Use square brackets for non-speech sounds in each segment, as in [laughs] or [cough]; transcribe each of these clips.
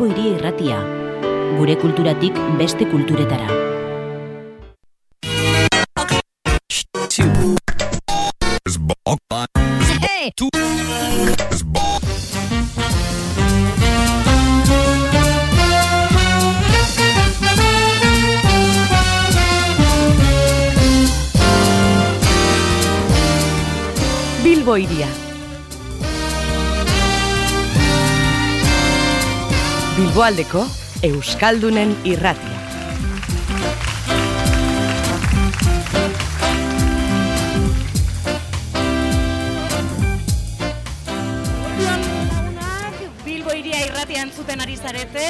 Bilbo Hiri Irratia. Gure kulturatik beste kulturetara. Bilbo iria. Bilboaldeko Euskaldunen irratia. Bilbo iria irratia entzuten ari zarete,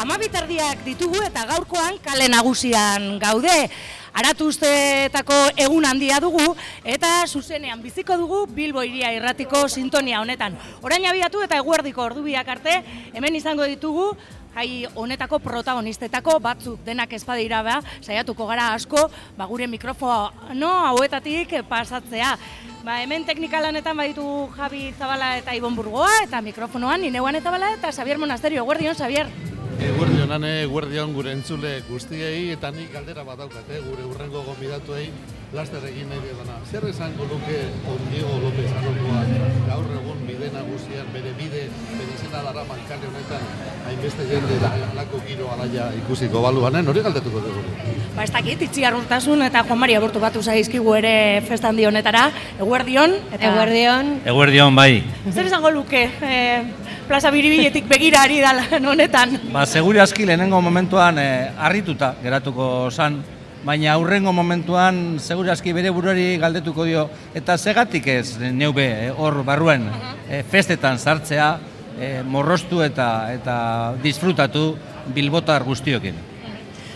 ama bitardiak ditugu eta gaurkoan kale nagusian gaude. Aratuztetako egun handia dugu eta zuzenean biziko dugu Bilbo iria irratiko sintonia honetan. Orain abiatu eta eguerdiko ordubiak arte hemen izango ditugu jai honetako protagonistetako batzuk denak ezpadira ba, saiatuko gara asko, ba, gure mikrofono hauetatik pasatzea. Ba, hemen teknika lanetan baditu Javi Zabala eta Ibon Burgoa, eta mikrofonoan Ineuan eta Bala eta Xavier Monasterio. Guardion, Xavier. Eguerdion, ane, eguerdion gure entzule guztiei, eta nik galdera bat daukate, gure urrengo gomidatuei, laster egin nahi dena. Zer esango luke Don Diego López Arokoa gaur egun bide nagusian, bere bide, bere izena dara mankale honetan, hainbeste jende da, alako giro alaia ikusiko baluanen, hori galdetuko dugu. Ba, ez dakit, itziar urtasun eta Juan Maria Bortu batu zaizkigu ere festan di honetara. Eguerdion. Eta... Eguerdion. Eguerdion, bai. Zer esango luke, eh, plaza biribiletik begira ari da lan [laughs] honetan. Ba, seguri aski lehenengo momentuan eh, harrituta geratuko zan, baina aurrengo momentuan seguri aski bere buruari galdetuko dio, eta segatik ez neube eh, hor barruen eh, festetan sartzea, eh, morrostu eta eta disfrutatu bilbotar guztiokin.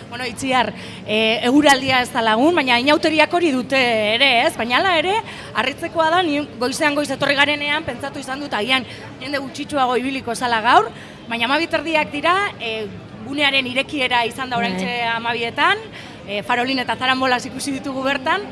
Bueno, itziar, e, eguraldia ez da lagun, baina inauteriak hori dute ere, ez? Baina hala ere, harritzekoa da, ni goizean goiz etorri garenean, pentsatu izan dut, agian jende gutxitsuago ibiliko zala gaur, baina amabiterdiak dira, e, gunearen irekiera izan da oraintxe amabietan, e, farolin eta zarambolaz ikusi ditugu bertan,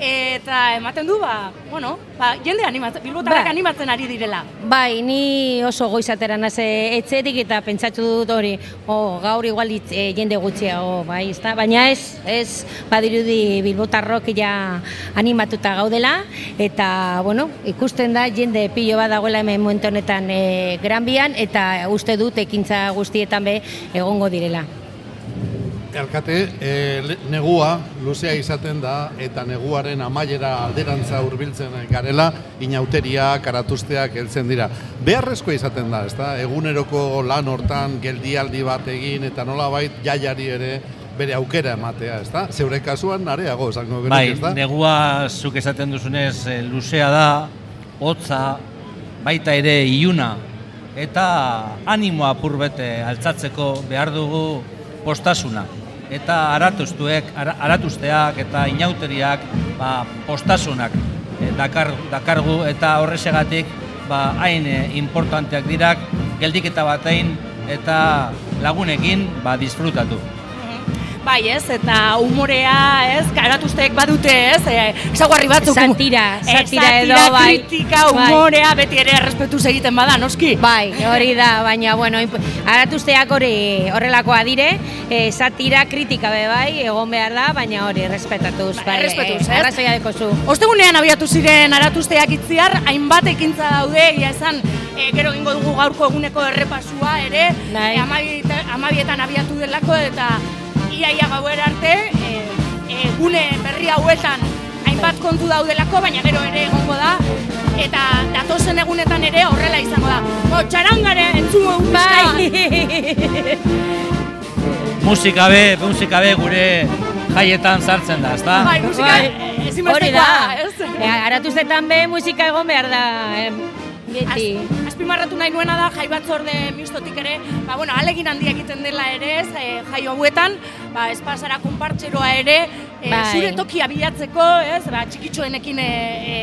eta ematen du, ba, bueno, ba, jende animatzen, bilbotarrak Ba. animatzen ari direla. Bai, ni oso goizatera naze etxetik eta pentsatu dut hori, oh, gaur igual hitz, e, jende gutxiago, bai, ezta? Baina ez, ez badirudi bilbotarrok ja animatuta gaudela, eta, bueno, ikusten da jende pilo bat dagoela hemen momentu honetan e, granbian, eta uste dut ekintza guztietan be egongo direla. Alkate, e, negua luzea izaten da eta neguaren amaiera alderantza hurbiltzen garela, inauteria, karatusteak heltzen dira. Beharrezkoa izaten da, ezta? Eguneroko lan hortan geldialdi bat egin eta nolabait jaiari ere bere aukera ematea, ezta? Zeure kasuan areago esango genuke, Bai, ezta? negua zuk esaten duzunez eh, luzea da, hotza, baita ere iluna, eta animoa purbete altzatzeko behar dugu postasuna. Eta aratuztuek, ara- aratuzteak eta inauteriak ba, postasunak eh, dakar, dakargu eta horrexegatik ba, hain eh, importanteak dirak geldiketa batein eta lagunekin ba, disfrutatu. Bai, ez, eta humorea, ez, karatuzteek badute, ez, e, ezaguarri batzuk. Satira, Eh, satira edo, bai. kritika, Bai. humorea, beti ere errespetuz egiten bada, noski. Bai, hori da, baina, bueno, aratuzteak hori horrelakoa dire, e, satira, kritika be bai, egon behar da, baina hori, respetatuz. Ba, errespetuz, eh, ez? Arrazoia dekozu. Ostegunean abiatu ziren aratuzteak itziar, hainbat ekintza daude, egia esan, e, gero egingo dugu gaurko eguneko errepasua ere, Bai. e, amabieta- amabietan abiatu delako, eta iaia gauera arte, e, e, gune berri hauetan hainbat kontu daudelako, baina gero ere egongo da, eta datozen egunetan ere horrela izango da. Bo, txarangare entzungo Bai. Musika be, musika be gure jaietan sartzen da, ezta? Bai, musika Bai. Hori da. da, ez? E, aratuztetan be musika egon behar da. em, Beti. Az- azpimarratu nahi nuena da jai batzorde mistotik ere, ba, bueno, alegin handia egiten dela ere ez, e, jai hauetan, ba, espazara konpartxeroa ere, e, Bai. zure tokia bilatzeko, ez, ba, txikitxoenekin e, e,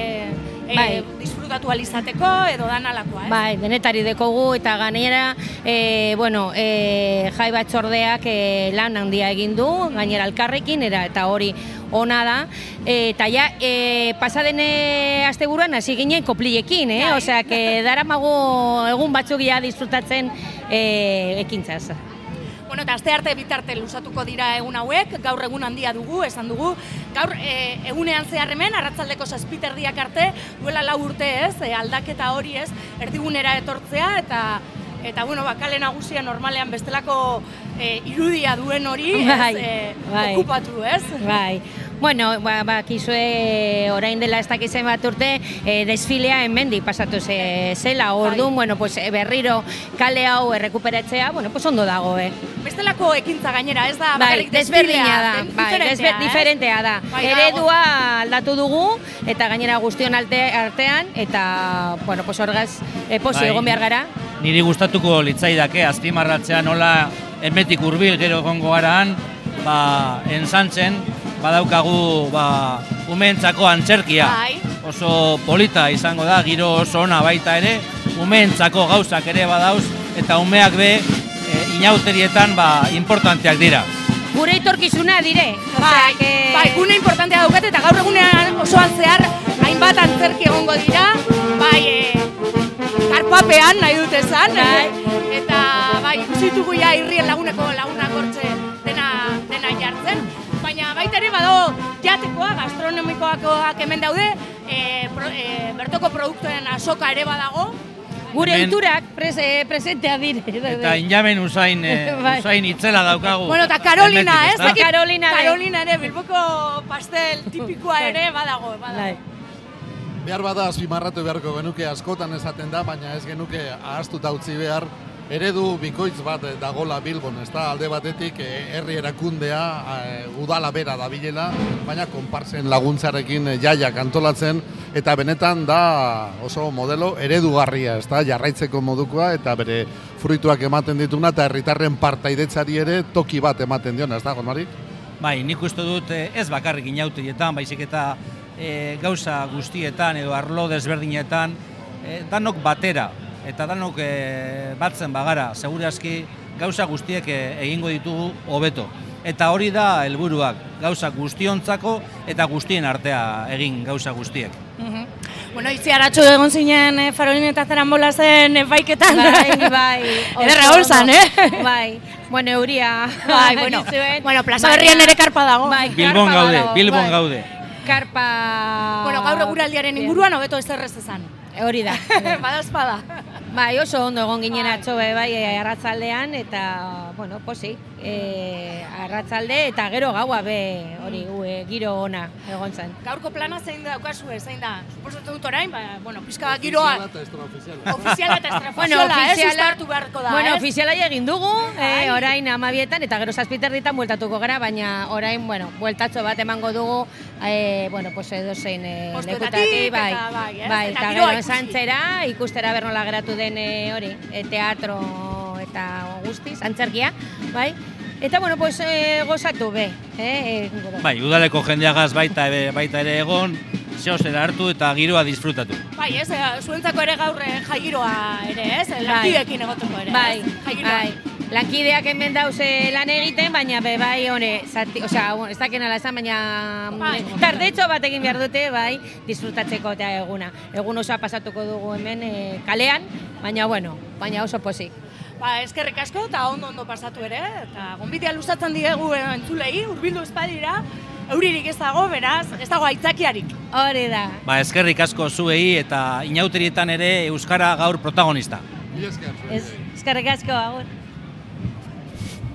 e, Bai. Disfrutatu alizateko edo danalakoa, ez? Bai, denetari dekogu eta gainera, e, bueno, e, jai batzordeak e, lan handia egin du, gainera alkarrekin, era, eta hori ona da. Eta ja, e, pasadene asteburuan hasi ginen kopliekin, eh? Bai. Osea, que [laughs] daramago egun batzuk ja disfrutatzen e, ekintzaz. Bueno, eta aste arte bitarte lusatuko dira egun hauek, gaur egun handia dugu, esan dugu. Gaur e, egunean zehar hemen, arratzaldeko zazpiterdiak arte, duela lau urte ez, e, aldaketa hori ez, erdigunera etortzea, eta eta bueno, ba, kale nagusia normalean bestelako e, irudia duen hori, ez, Bai, e, bai. okupatu, ez? Bai. Bueno, ba, ba, kizue orain dela ez dakizen bat urte, e, desfilea hemendi pasatu ze, zela, orduan, bueno, pues, e, berriro kale hau errekuperatzea, bueno, pues ondo dago, eh. Bestelako ekintza gainera, ez da, Bai, bakarrik desberdina da, bai, diferentea, desber, ez? diferentea da. Bai, Eredua aldatu dugu, eta gainera guztion alte, artean, eta, bueno, pues orgaz, e, posi Bai. egon behar gara. Niri gustatuko litzaidake azpimarratzea nola hemetik hurbil gero egongo garaan, ba, ensantzen, badaukagu ba, umeentzako antzerkia. Bai. Oso polita izango da, giro oso ona baita ere, umeentzako gauzak ere badauz, eta umeak be, e, inauterietan ba, importanteak dira. Gure itorkizuna dire. Bai, Osea, que... bai, gune importantea daukat eta gaur egunean osoan zehar hainbat antzerki egongo dira, bai, e, karpapean nahi dut esan, Bai. eta bai, ikusitugu ja irrien laguneko lagunak jartzen, baina baita ere badago jatekoa, gastronomikoakoak hemen daude, e, pro, e, bertoko produktuen asoka ere badago, Gure Hemen- iturak pres, eh, presentea dire. [laughs] Eta injamen usain, e, [laughs] Bai. usain itzela daukagu. Bueno, eta Carolina, ez? dakit- Carolina, bai. Carolina ere, Bilboko pastel tipikoa ere badago, badago. Bai. Behar bada azpimarratu beharko genuke askotan esaten da, baina ez genuke ahaztuta utzi behar eredu bikoitz bat dagola Bilbon, ez da alde batetik eh, herri erakundea eh, udala bera dabilela, baina konparsen laguntzarekin eh, jaiak antolatzen eta benetan da oso modelo eredugarria, ez da jarraitzeko modukoa eta bere fruituak ematen dituna eta herritarren partaidetzari ere toki bat ematen diona, ez da, Gonmari? Bai, nik uste dut ez bakarrik inauterietan, baizik eta e, gauza guztietan edo arlo desberdinetan, e, danok batera eta danok e, batzen bagara, segurazki gauza guztiek e, egingo ditugu hobeto. Eta hori da helburuak, gauza guztiontzako eta guztien artea egin gauza guztiek. Mhm. Bueno, itzi aratxo egon zinen eh, Farolin eta Zerambola zen epaiketan. Bai, bai. Ederra egon zan, eh? [laughs] Bai. Bueno, euria. [laughs] Bai, bueno, egin zuen. bueno, plaza Baina- berrian ere karpa dago. Bai, Bilbon karpa gaude, badago, Bilbon bai. gaude. Karpa... Bueno, gaur eguraldiaren inguruan hobeto ez errez esan. Hori da. [laughs] Bada espada. Bai, oso ondo egon ginen Bai. atzo be, bai, eh, arratzaldean, eta, bueno, posi, e, arratzalde eta gero gaua be, hori, gu, eh, giro ona egon zen. Gaurko plana zein da daukazu, zein da? Suposatzen dut orain, ba, bueno, pizka bat giroa Ofiziala eta extraofiziala. ofiziala eta [laughs] Bueno, estrafosiola, eh? ofiziala- Sustartu beharko da, bueno, ofiziala ja egin dugu, eh, orain amabietan, eta gero zazpiterditan bueltatuko gara, baina orain, bueno, bueltatxo bat emango dugu, eh, bueno, pues edo zein eh, Postuetatik lekutatik, bai, eta bai, bai, Eta eta giroa gero ikusi. ikustera bernola geratu den eh, hori, eh, teatro eta guztiz, antzerkia, bai, Eta, bueno, pues, eh, gozatu be. Eh, eh, Bai, udaleko jendeagaz baita, baita ere egon, zeo zer hartu eta giroa disfrutatu. Bai, ez, eh, zuentzako ere gaur eh, jai giroa ere, ez? Lankideekin egoteko ere, Bai, ez? Jai giroa. bai. Lankideak hemen dauze lan egiten, baina be bai, hone, zati, osea, bueno, ez dakien ala esan, baina Bai. tardetxo bat egin behar dute, bai, disfrutatzeko eta eguna. Egun osoa pasatuko dugu hemen eh, kalean, baina bueno, baina oso pozik. Ba, eskerrik asko eta ondo ondo pasatu ere, eta gonbitea luzatzen diegu entzulei, hurbildu espadira, euririk ez dago, beraz, ez dago aitzakiarik. Hori da. Ba, eskerrik asko zuei eta inauterietan ere Euskara gaur protagonista. Esker. Ez, eskerrik asko, agur.